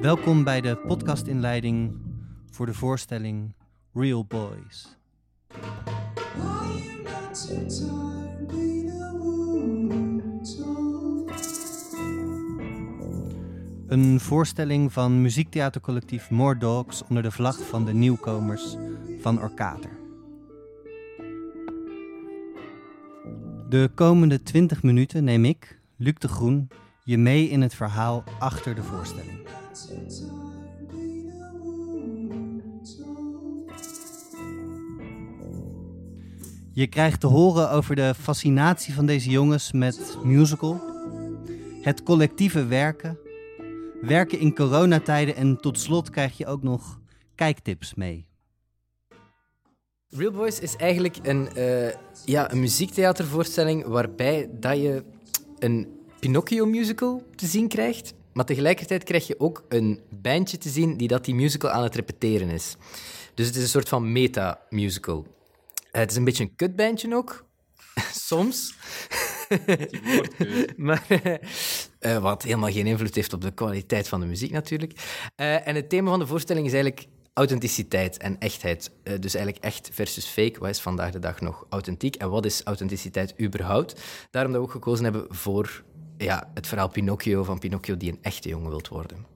Welkom bij de podcastinleiding voor de voorstelling Real Boys. Een voorstelling van muziektheatercollectief More Dogs onder de vlag van de nieuwkomers van Orkater. De komende 20 minuten neem ik, Luc de Groen, je mee in het verhaal achter de voorstelling. Je krijgt te horen over de fascinatie van deze jongens met musical, het collectieve werken, werken in coronatijden en tot slot krijg je ook nog kijktips mee. Real Boys is eigenlijk een, uh, ja, een muziektheatervoorstelling waarbij dat je een Pinocchio-musical te zien krijgt. Maar tegelijkertijd krijg je ook een bandje te zien die dat die musical aan het repeteren is. Dus het is een soort van meta-musical. Uh, het is een beetje een kutbandje ook. Soms. maar, uh, wat helemaal geen invloed heeft op de kwaliteit van de muziek natuurlijk. Uh, en het thema van de voorstelling is eigenlijk authenticiteit en echtheid. Uh, dus eigenlijk echt versus fake. Wat is vandaag de dag nog authentiek en wat is authenticiteit überhaupt? Daarom dat we ook gekozen hebben voor ja, het verhaal Pinocchio van Pinocchio die een echte jongen wilt worden.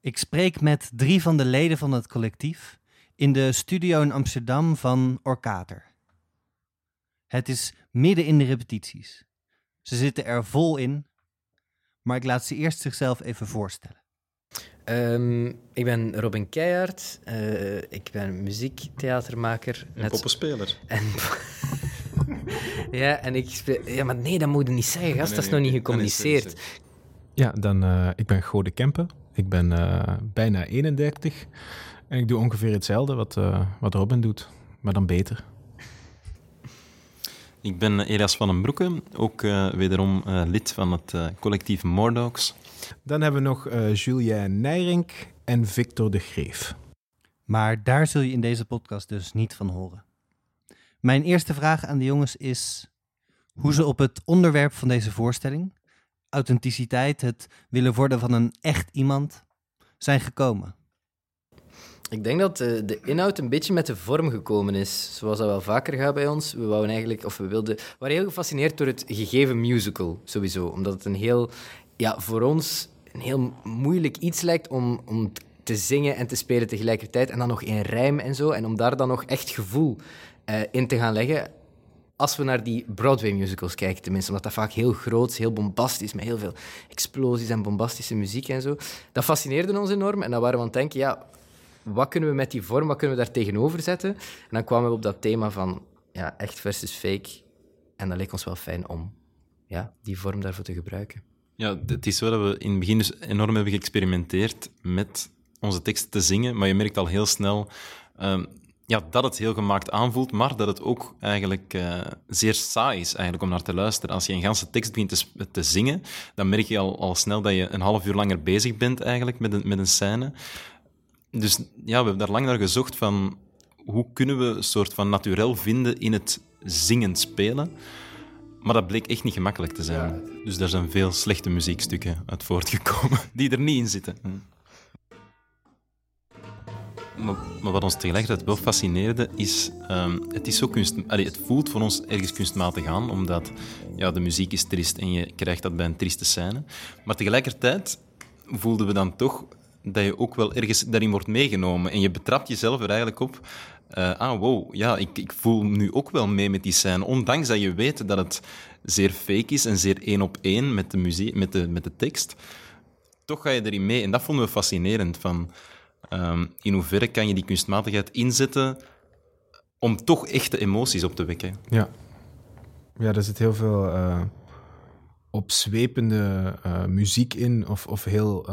Ik spreek met drie van de leden van het collectief in de studio in Amsterdam van Orkater. Het is midden in de repetities. Ze zitten er vol in, maar ik laat ze eerst zichzelf even voorstellen. Um, ik ben Robin Keijaard. Uh, ik ben muziektheatermaker. En net... poppenspeler. En... ja, en ik speel... Ja, maar nee, dat moet je niet zeggen, gast. dat is nog niet gecommuniceerd. Ja, dan, uh, ik ben Gode Kempen. Ik ben uh, bijna 31. En ik doe ongeveer hetzelfde wat, wat Robin doet, maar dan beter. Ik ben Elias van den Broeke, ook wederom lid van het collectief Mordogs. Dan hebben we nog uh, Julien Nijrink en Victor de Greef. Maar daar zul je in deze podcast dus niet van horen. Mijn eerste vraag aan de jongens is hoe ze op het onderwerp van deze voorstelling, authenticiteit, het willen worden van een echt iemand, zijn gekomen. Ik denk dat de, de, inhoud een beetje met de vorm gekomen is, zoals dat wel vaker gaat bij ons. We eigenlijk, of we wilden, waren heel gefascineerd door het gegeven musical, sowieso. Omdat het een heel ja, voor ons een heel moeilijk iets lijkt om, om te zingen en te spelen tegelijkertijd. En dan nog in rijm en zo. En om daar dan nog echt gevoel uh, in te gaan leggen. Als we naar die Broadway-musicals kijken, tenminste, omdat dat vaak heel groot heel bombastisch, met heel veel explosies en bombastische muziek en zo. Dat fascineerde ons enorm. En dan waren we aan het denken, ja, wat kunnen we met die vorm, wat kunnen we daar tegenover zetten? En dan kwamen we op dat thema van ja, echt versus fake. En dat leek ons wel fijn om ja, die vorm daarvoor te gebruiken. Ja, het is wel dat we in het begin dus enorm hebben geëxperimenteerd met onze teksten te zingen, maar je merkt al heel snel um, ja, dat het heel gemaakt aanvoelt, maar dat het ook eigenlijk uh, zeer saai is eigenlijk om naar te luisteren. Als je een ganse tekst begint te, te, zingen, dan merk je al, al snel dat je een half uur langer bezig bent eigenlijk met een, met een scène. Dus ja, we hebben daar lang naar gezocht van hoe kunnen we een soort van naturel vinden in het zingen spelen. Maar dat bleek echt niet gemakkelijk te zijn. Dus daar zijn veel slechte muziekstukken uit voortgekomen die er niet in zitten. Hm. Maar, maar, wat ons tegelijkertijd wel fascineerde, is... Um, het, is zo kunst, allee, het voelt voor ons ergens kunstmatig aan, omdat ja, de muziek is triest en je krijgt dat bij een trieste scène. Maar tegelijkertijd voelden we dan toch dat je ook wel ergens daarin wordt meegenomen. En je betrapt jezelf er eigenlijk op uh, ah, wow, ja, ik, ik voel nu ook wel mee met die scène. Ondanks dat je weet dat het zeer fake is en zeer één op één met de, muziek, met de, met de tekst, toch ga je erin mee. En dat vonden we fascinerend. Van, um, in hoeverre kan je die kunstmatigheid inzetten om toch echte emoties op te wekken? Ja, ja er zit heel veel uh, opzwepende uh, muziek in, of, of heel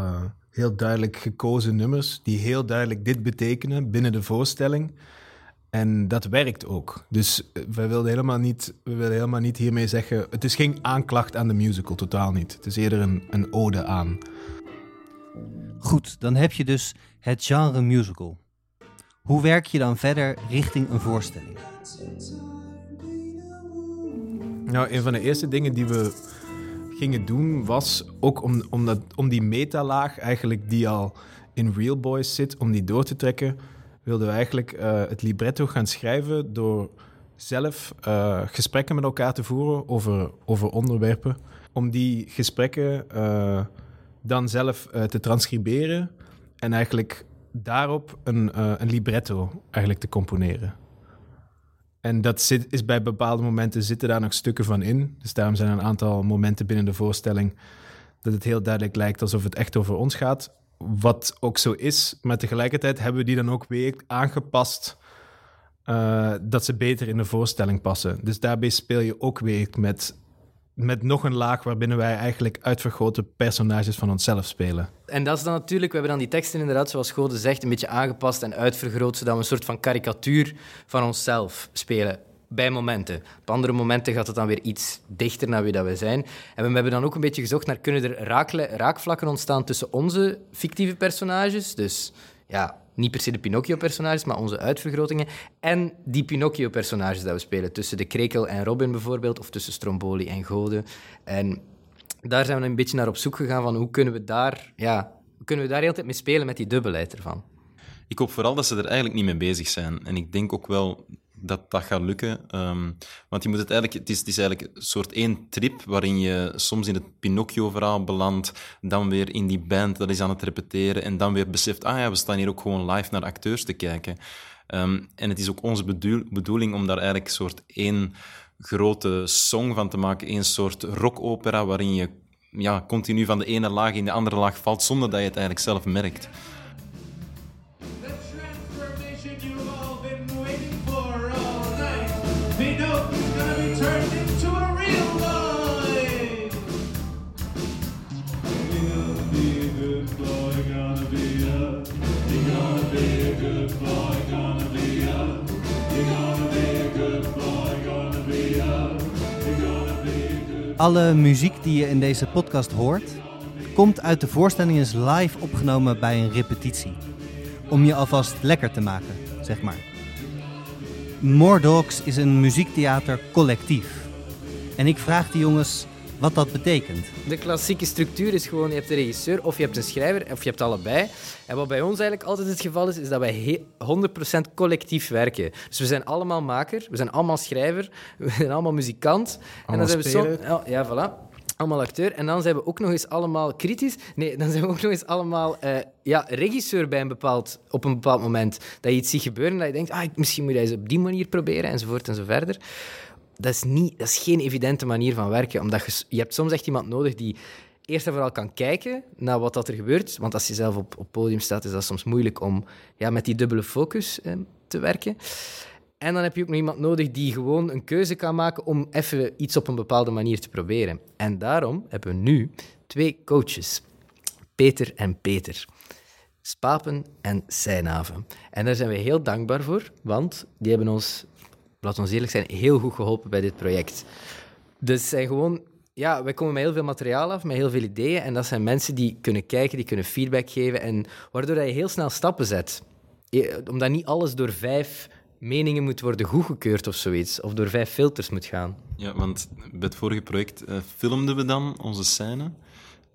heel duidelijk gekozen nummers die heel duidelijk dit betekenen binnen de voorstelling. En dat werkt ook. Dus eh, we wilden helemaal niet, we wilden helemaal niet hiermee zeggen... Het is geen aanklacht aan de musical, totaal niet. Het is eerder een, een ode aan. Goed, dan heb je dus het genre musical. Hoe werk je dan verder richting een voorstelling? Nou, een van de eerste dingen die we gingen doen was ook om, om, dat, om die metalaag eigenlijk die al in Real Boys zit, om die door te trekken, wilden we eigenlijk uh, het libretto gaan schrijven door zelf uh, gesprekken met elkaar te voeren over, over onderwerpen. Om die gesprekken uh, dan zelf te transcriberen en eigenlijk daarop een, een libretto eigenlijk te componeren. En dat zit, is bij bepaalde momenten zitten daar nog stukken van in. Dus daarom zijn er een aantal momenten binnen de voorstelling dat het heel duidelijk lijkt alsof het echt over ons gaat. Wat ook zo is, maar tegelijkertijd hebben we die dan ook weer aangepast uh, dat ze beter in de voorstelling passen. Dus daarbij speel je ook weer met met nog een laag waarbinnen wij eigenlijk uitvergrote personages van onszelf spelen. En dat is dan natuurlijk, we hebben dan die teksten inderdaad, zoals Gode zegt, een beetje aangepast en uitvergroot, zodat we een soort van karikatuur van onszelf spelen. Bij momenten. Op andere momenten gaat het dan weer iets dichter naar wie dat wij zijn. En we hebben dan ook een beetje gezocht naar, kunnen er raakvlakken ontstaan tussen onze fictieve personages? Dus ja, niet per se de Pinocchio-personages, maar onze uitvergrotingen. En die Pinocchio-personages dat we spelen. Tussen de Krekel en Robin bijvoorbeeld, of tussen Stromboli en Gode. En daar zijn we een beetje naar op zoek gegaan van hoe kunnen we daar, ja, kunnen we daar heel tijd mee spelen met die dubbelheid ervan. Ik hoop vooral dat ze er eigenlijk niet mee bezig zijn. En ik denk ook wel dat dat gaat lukken. Um, want je moet het, eigenlijk, het, is, het is eigenlijk een soort één trip waarin je soms in het Pinocchio-verhaal belandt, dan weer in die band dat is aan het repeteren en dan weer beseft, ah ja, we staan hier ook gewoon live naar acteurs te kijken. Um, en het is ook onze bedoel, bedoeling om daar eigenlijk een soort één grote song van te maken, één soort rockopera waarin je ja, continu van de ene laag in de andere laag valt zonder dat je het eigenlijk zelf merkt. Alle muziek die je in deze podcast hoort, komt uit de voorstelling is live opgenomen bij een repetitie. Om je alvast lekker te maken, zeg maar. More Dogs is een muziektheater collectief. En ik vraag de jongens wat dat betekent. De klassieke structuur is gewoon, je hebt een regisseur of je hebt een schrijver of je hebt allebei. En wat bij ons eigenlijk altijd het geval is, is dat wij 100% collectief werken. Dus we zijn allemaal maker, we zijn allemaal schrijver, we zijn allemaal muzikant. Allemaal en dan zijn we zo, ja, voilà allemaal acteur. En dan zijn we ook nog eens allemaal kritisch. Nee, dan zijn we ook nog eens allemaal uh, ja, regisseur bij een bepaald, op een bepaald moment. Dat je iets ziet gebeuren dat je denkt, ah, misschien moet je dat eens op die manier proberen, enzovoort en zo verder dat is, niet, dat is geen evidente manier van werken. Omdat je, je hebt soms echt iemand nodig die eerst en vooral kan kijken naar wat dat er gebeurt. Want als je zelf op, op podium staat, is dat soms moeilijk om ja, met die dubbele focus te werken. En dan heb je ook nog iemand nodig die gewoon een keuze kan maken om even iets op een bepaalde manier te proberen. En daarom hebben we nu twee coaches. Peter en Peter. Spapen en Seinhaven. En daar zijn we heel dankbaar voor, want die hebben ons laten we eerlijk zijn, heel goed geholpen bij dit project. Dus zijn gewoon, ja, wij komen met heel veel materiaal af, met heel veel ideeën. En dat zijn mensen die kunnen kijken, die kunnen feedback geven. En waardoor je heel snel stappen zet. Omdat niet alles door vijf meningen moet worden goedgekeurd of zoiets. Of door vijf filters moet gaan. Ja, want bij het vorige project uh, filmden we dan onze scène.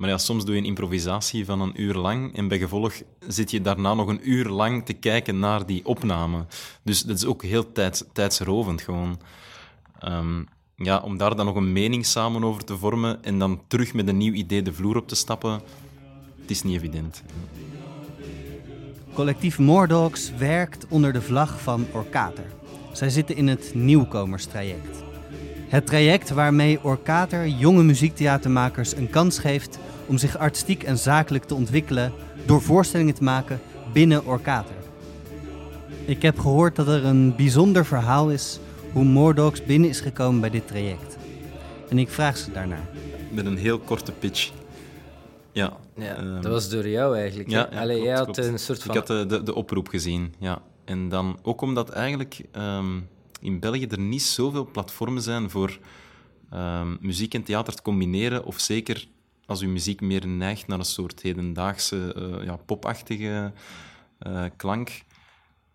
Maar ja, soms doe je een improvisatie van een uur lang en bij gevolg zit je daarna nog een uur lang te kijken naar die opname. Dus dat is ook heel tijds, tijdsrovend gewoon. Um, ja, om daar dan nog een mening samen over te vormen en dan terug met een nieuw idee de vloer op te stappen, het is niet evident. Collectief Moordogs werkt onder de vlag van Orkater. Zij zitten in het nieuwkomerstraject. Het traject waarmee Orkater jonge muziektheatermakers een kans geeft om zich artistiek en zakelijk te ontwikkelen door voorstellingen te maken binnen Orkater. Ik heb gehoord dat er een bijzonder verhaal is hoe Moordogs binnen is gekomen bij dit traject. En ik vraag ze daarnaar. Met een heel korte pitch. Ja, ja ehm, dat was door jou eigenlijk. Ja, ja Allee, jij had een soort van... Ik had de, de, de, oproep gezien, ja. En dan ook omdat eigenlijk ehm, in België er niet zoveel platformen zijn voor um, muziek en theater te combineren, of zeker als uw muziek meer neigt naar een soort hedendaagse, uh, ja, popachtige uh, klank,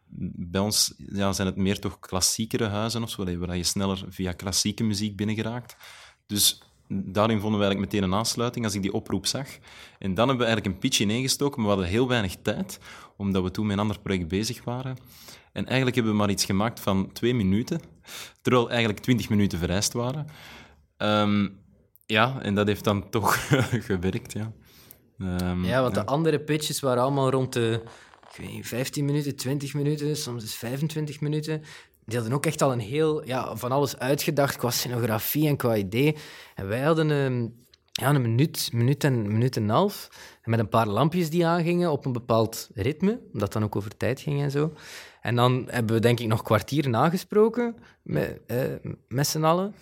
bij ons ja, zijn het meer toch klassiekere huizen of zo, waar je sneller via klassieke muziek binnengeraakt. Dus daarin vonden we eigenlijk meteen een aansluiting als ik die oproep zag. En dan hebben we eigenlijk een pitch ineengestoken, maar we hadden heel weinig tijd, omdat we toen met een ander project bezig waren. En eigenlijk hebben we maar iets gemaakt van twee minuten, terwijl eigenlijk twintig minuten vereist waren. Ehm, ja, en dat heeft dan toch gewerkt, ja. Um, ja, want de andere pitches waren allemaal rond de ik weet niet, 15 minuten, 20 minuten, soms is 25 minuten. Die hadden ook echt al een heel, ja, van alles uitgedacht qua scenografie en qua idee. En wij hadden een, ja, een minuut, minuut en, minuut en een half. Met een paar lampjes die aangingen op een bepaald ritme, omdat dan ook over tijd ging en zo. En dan hebben we denk ik nog kwartier nagesproken met, eh, met z'n allen.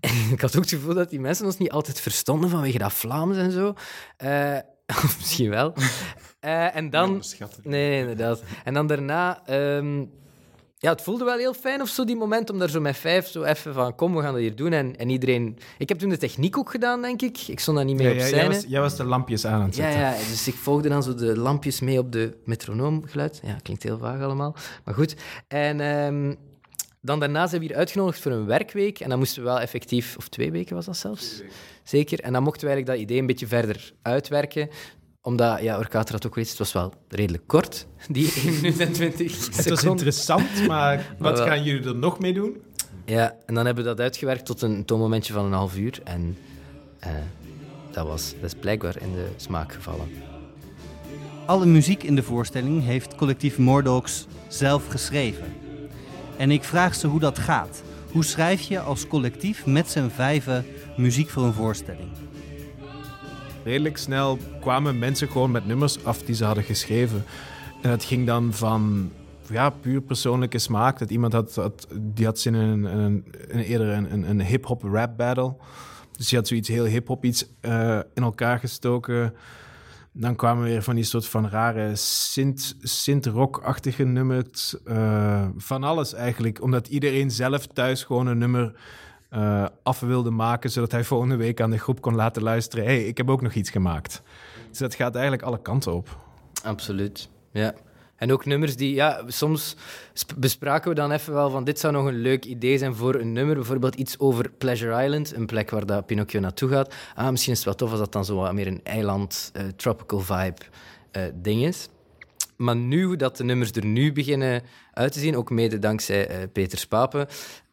Ik had ook het gevoel dat die mensen ons niet altijd verstonden vanwege dat Vlaams en zo. Uh, misschien wel. Uh, en dan... Nee, nee, inderdaad. En dan daarna... Um, ja, het voelde wel heel fijn of zo, die moment, om daar zo met vijf zo even van, kom, we gaan dat hier doen. En, en iedereen... Ik heb toen de techniek ook gedaan, denk ik. Ik stond daar niet mee op scène. Jij was, jij was, de lampjes aan het zetten. Ja, ja, dus ik volgde dan zo de lampjes mee op de metronoomgeluid. Ja, klinkt heel vaag allemaal. Maar goed. En um, dan daarna zijn we hier uitgenodigd voor een werkweek. En dan moesten we wel effectief... Of twee weken was dat zelfs? Zeker. En dan mochten we eigenlijk dat idee een beetje verder uitwerken omdat, ja, Orkater had ook gezegd, het was wel redelijk kort, die 1 minuut en 20 seconden. Het was interessant, maar wat gaan jullie er nog mee doen? Ja, en dan hebben we dat uitgewerkt tot een toonmomentje van een half uur. En uh, dat, was, dat is blijkbaar in de smaak gevallen. Alle muziek in de voorstelling heeft collectief Mordox zelf geschreven. En ik vraag ze hoe dat gaat. Hoe schrijf je als collectief met z'n vijven muziek voor een voorstelling? redelijk snel kwamen mensen gewoon met nummers af die ze hadden geschreven. En het ging dan van ja, puur persoonlijke smaak. Dat iemand had, die had zin in een, een, een eerder een, een, hip-hop rap battle. Dus die had zoiets heel hip-hop iets uh, in elkaar gestoken. Dan kwamen weer van die soort van rare synth-rock-achtige nummers. Uh, van alles eigenlijk. Omdat iedereen zelf thuis gewoon een nummer uh, af wilde maken, zodat hij volgende week aan de groep kon laten luisteren. hey, ik heb ook nog iets gemaakt. Dus dat gaat eigenlijk alle kanten op. Absoluut, ja. En ook nummers die, ja, soms bespraken we dan even wel van dit zou nog een leuk idee zijn voor een nummer. Bijvoorbeeld iets over Pleasure Island, een plek waar dat Pinocchio naartoe gaat. Ah, misschien is het wel tof als dat dan zo wat meer een eiland, uh, tropical vibe uh, ding is. Maar nu dat de nummers er nu beginnen uit te zien, ook mede dankzij uh, Peter Spapen,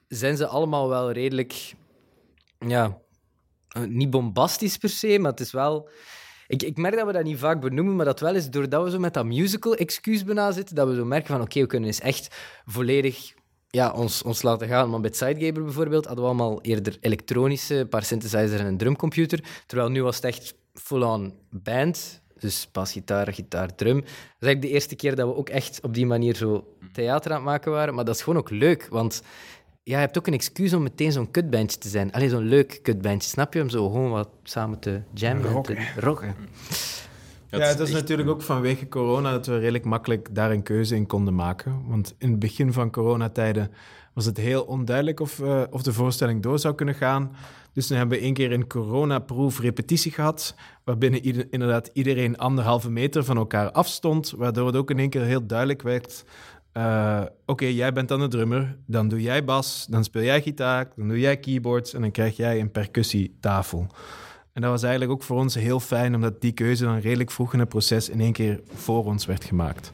zijn ze allemaal wel redelijk... Ja, eh, niet bombastisch per se, maar het is wel... Ik, ik merk dat we dat niet vaak benoemen, maar dat wel is doordat we zo met dat musical-excuus bijna zitten, dat we zo merken van oké, we kunnen eens echt volledig ja, ons, ons laten gaan. Maar Sidegaber bijvoorbeeld hadden we allemaal eerder elektronische, een paar synthesizers en een drumcomputer. Terwijl nu was het echt full-on band. Dus basgitaar, gitaar, drum. Dat is eigenlijk de eerste keer dat we ook echt op die manier zo theater aan het maken waren. Maar dat is gewoon ook leuk, want ja, je hebt ook een excuus om meteen zo'n kutbandje te zijn. Alleen zo'n leuk kutbandje, snap je? Om zo gewoon wat samen te jammen rocken. te rocken. Ja, het is natuurlijk ook vanwege corona dat we redelijk makkelijk daar een keuze in konden maken. Want in het begin van coronatijden was het heel onduidelijk of, uh, of de voorstelling door zou kunnen gaan. Dus nu hebben we één keer een coronaproef repetitie gehad, waarbinnen ieder, inderdaad iedereen anderhalve meter van elkaar afstond, waardoor het ook in één keer heel duidelijk werd uh, Oké, jij bent dan de drummer, dan doe jij bas, dan speel jij gitaar, dan doe jij keyboards en dan krijg jij een percussietafel. En dat was eigenlijk ook voor ons heel fijn, omdat die keuze dan redelijk vroeg in het proces in één keer voor ons werd gemaakt.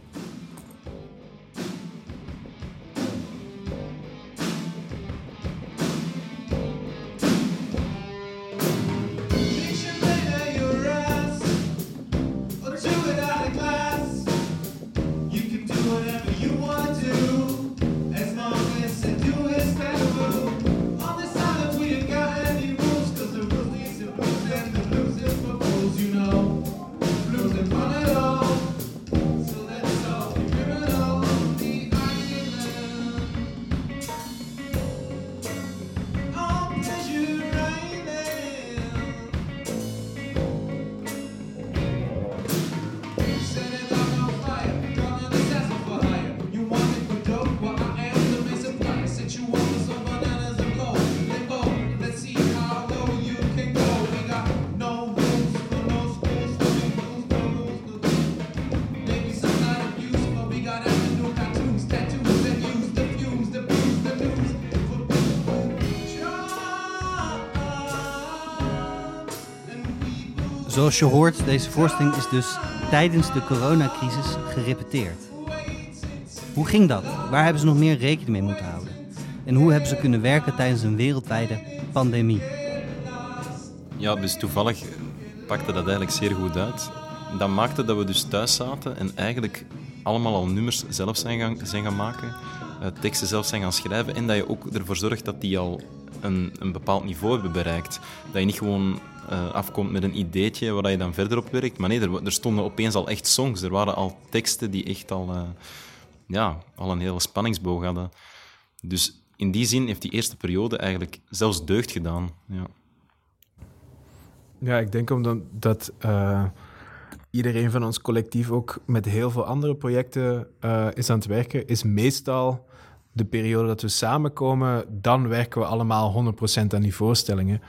Zoals je hoort, deze voorstelling is dus tijdens de coronacrisis gerepeteerd. Hoe ging dat? Waar hebben ze nog meer rekening mee moeten houden? En hoe hebben ze kunnen werken tijdens een wereldwijde pandemie? Ja, dus toevallig pakte dat eigenlijk zeer goed uit. Dat maakte dat we dus thuis zaten en eigenlijk allemaal al nummers zelf zijn gaan, zijn gaan maken, uh, teksten zelf zijn gaan schrijven en dat je ook ervoor zorgt dat die al een, een bepaald niveau hebben bereikt. Dat je niet gewoon uh, afkomt met een ideetje waar je dan verder op werkt. Maar nee, er, er, stonden opeens al echt songs. Er waren al teksten die echt al, uh, ja, al een hele spanningsboog hadden. Dus in die zin heeft die eerste periode eigenlijk zelfs deugd gedaan. Ja, ja ik denk omdat dat, uh, iedereen van ons collectief ook met heel veel andere projecten is aan het werken, is meestal de periode dat we samenkomen, dan werken we allemaal 100% aan die voorstellingen.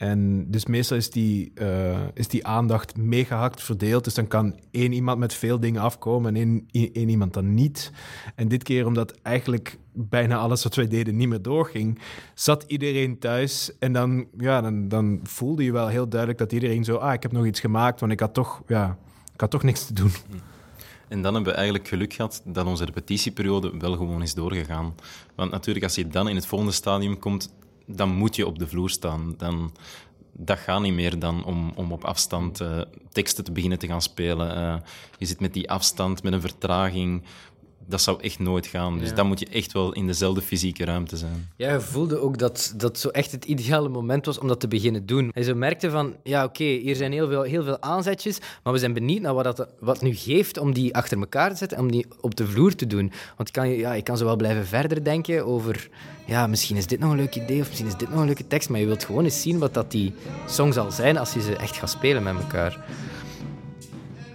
En dus meestal is die, uh, is die aandacht mega hard verdeeld. Dus dan kan één iemand met veel dingen afkomen en één, iemand dan niet. En dit keer, omdat eigenlijk bijna alles wat wij deden niet meer doorging, zat iedereen thuis. En dan, ja, dan, dan voelde je wel heel duidelijk dat iedereen zo... Ah, ik heb nog iets gemaakt, want ik had toch, ja, ik had toch niks te doen. En dan hebben we eigenlijk geluk gehad dat onze repetitieperiode wel gewoon is doorgegaan. Want natuurlijk, als je dan in het volgende stadium komt, dan moet je op de vloer staan. Dan, dat gaat niet meer dan om, om op afstand uh, teksten te beginnen te gaan spelen. Uh, je zit met die afstand, met een vertraging dat zou echt nooit gaan. Dus dan moet je echt wel in dezelfde fysieke ruimte zijn. Ja, je voelde ook dat dat zo echt het ideale moment was om dat te beginnen doen. En zo merkte van, ja oké, hier zijn heel veel, heel veel aanzetjes, maar we zijn benieuwd naar wat dat wat nu geeft om die achter elkaar te zetten en om die op de vloer te doen. Want kan je, ja, je kan zo wel blijven verder denken over, ja, misschien is dit nog een leuk idee of misschien is dit nog een leuke tekst, maar je wilt gewoon eens zien wat dat die song zal zijn als je ze echt gaat spelen met elkaar.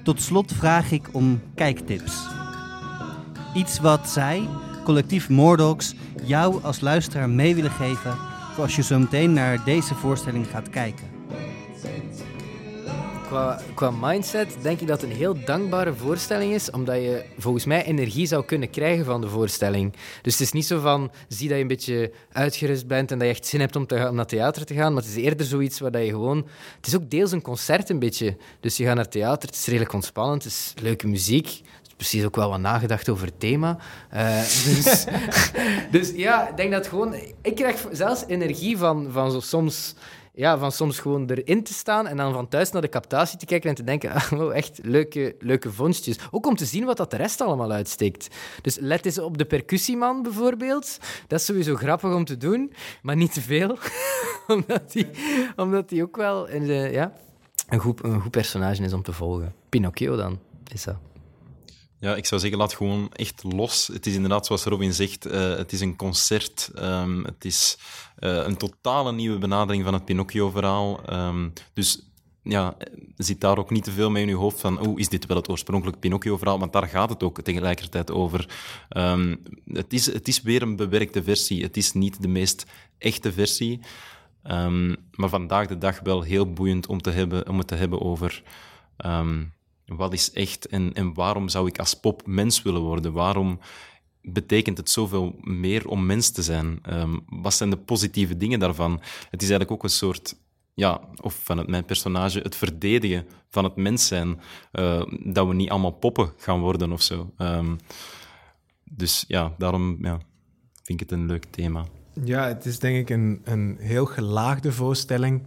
Tot slot vraag ik om kijktips. Iets wat zij, collectief Moordogs, jou als luisteraar mee willen geven voor als je zo meteen naar deze voorstelling gaat kijken. Qua, qua mindset denk ik dat het een heel dankbare voorstelling is, omdat je volgens mij energie zou kunnen krijgen van de voorstelling. Dus het is niet zo van, zie dat je een beetje uitgerust bent en dat je echt zin hebt om, te, om naar theater te gaan, maar het is eerder zoiets waar je gewoon... Het is ook deels een concert een beetje. Dus je gaat naar theater, het is redelijk ontspannend, het is leuke muziek, precies ook wel wat nagedacht over het thema. Uh, dus, dus ja, ik denk dat gewoon... Ik krijg zelfs energie van, van zo soms... Ja, van soms gewoon erin te staan en dan van thuis naar de captatie te kijken en te denken, oh, echt leuke, leuke vondstjes. Ook om te zien wat dat de rest allemaal uitsteekt. Dus let eens op de percussieman bijvoorbeeld. Dat is sowieso grappig om te doen, maar niet te veel. omdat hij omdat die ook wel in de, ja, een, goed, een goed personage is om te volgen. Pinocchio dan, is dat. Ja, ik zou zeggen, laat gewoon echt los. Het is inderdaad, zoals Robin zegt, uh, het is een concert. Um, het is uh, een totale nieuwe benadering van het Pinocchio-verhaal. Um, dus ja, zit daar ook niet te veel mee in je hoofd van, oh, is dit wel het oorspronkelijk Pinocchio-verhaal? Want daar gaat het ook tegelijkertijd over. Um, het, is, het is weer een bewerkte versie. Het is niet de meest echte versie. maar vandaag de dag wel heel boeiend om, te hebben, om het te hebben over wat is echt en, en waarom zou ik als pop mens willen worden? Waarom betekent het zoveel meer om mens te zijn? Um, wat zijn de positieve dingen daarvan? Het is eigenlijk ook een soort, ja, of van het, mijn personage, het verdedigen van het mens zijn. Uh, dat we niet allemaal poppen gaan worden of zo. Um, dus ja, daarom ja, vind ik het een leuk thema. Ja, het is denk ik een, een heel gelaagde voorstelling.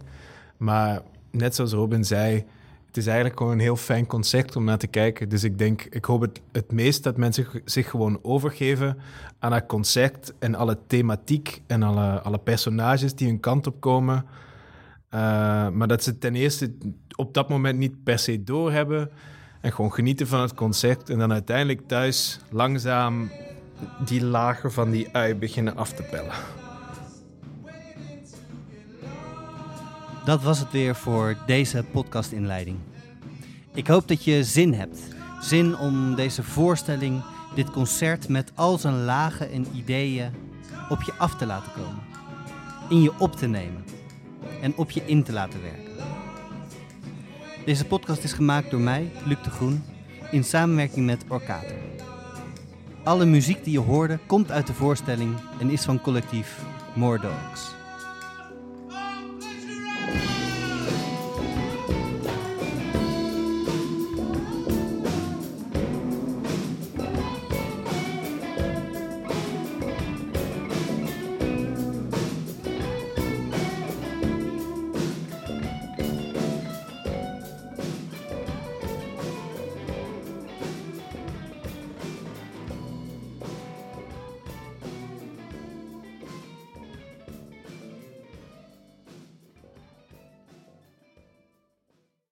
Maar net zoals Robin zei, het is eigenlijk gewoon een heel fijn concept om naar te kijken. Dus ik denk, ik hoop het, het meest dat mensen zich gewoon overgeven aan het concept en alle thematiek en alle, alle personages die hun kant op komen. Uh, maar dat ze ten eerste op dat moment niet per se doorhebben en gewoon genieten van het concept en dan uiteindelijk thuis langzaam die lagen van die ui beginnen af te pellen. Dat was het weer voor deze podcastinleiding. Ik hoop dat je zin hebt. Zin om deze voorstelling, dit concert met al zijn lagen en ideeën op je af te laten komen. In je op te nemen en op je in te laten werken. Deze podcast is gemaakt door mij, Luc de Groen, in samenwerking met Orkater. Alle muziek die je hoorde komt uit de voorstelling en is van collectief More Dogs.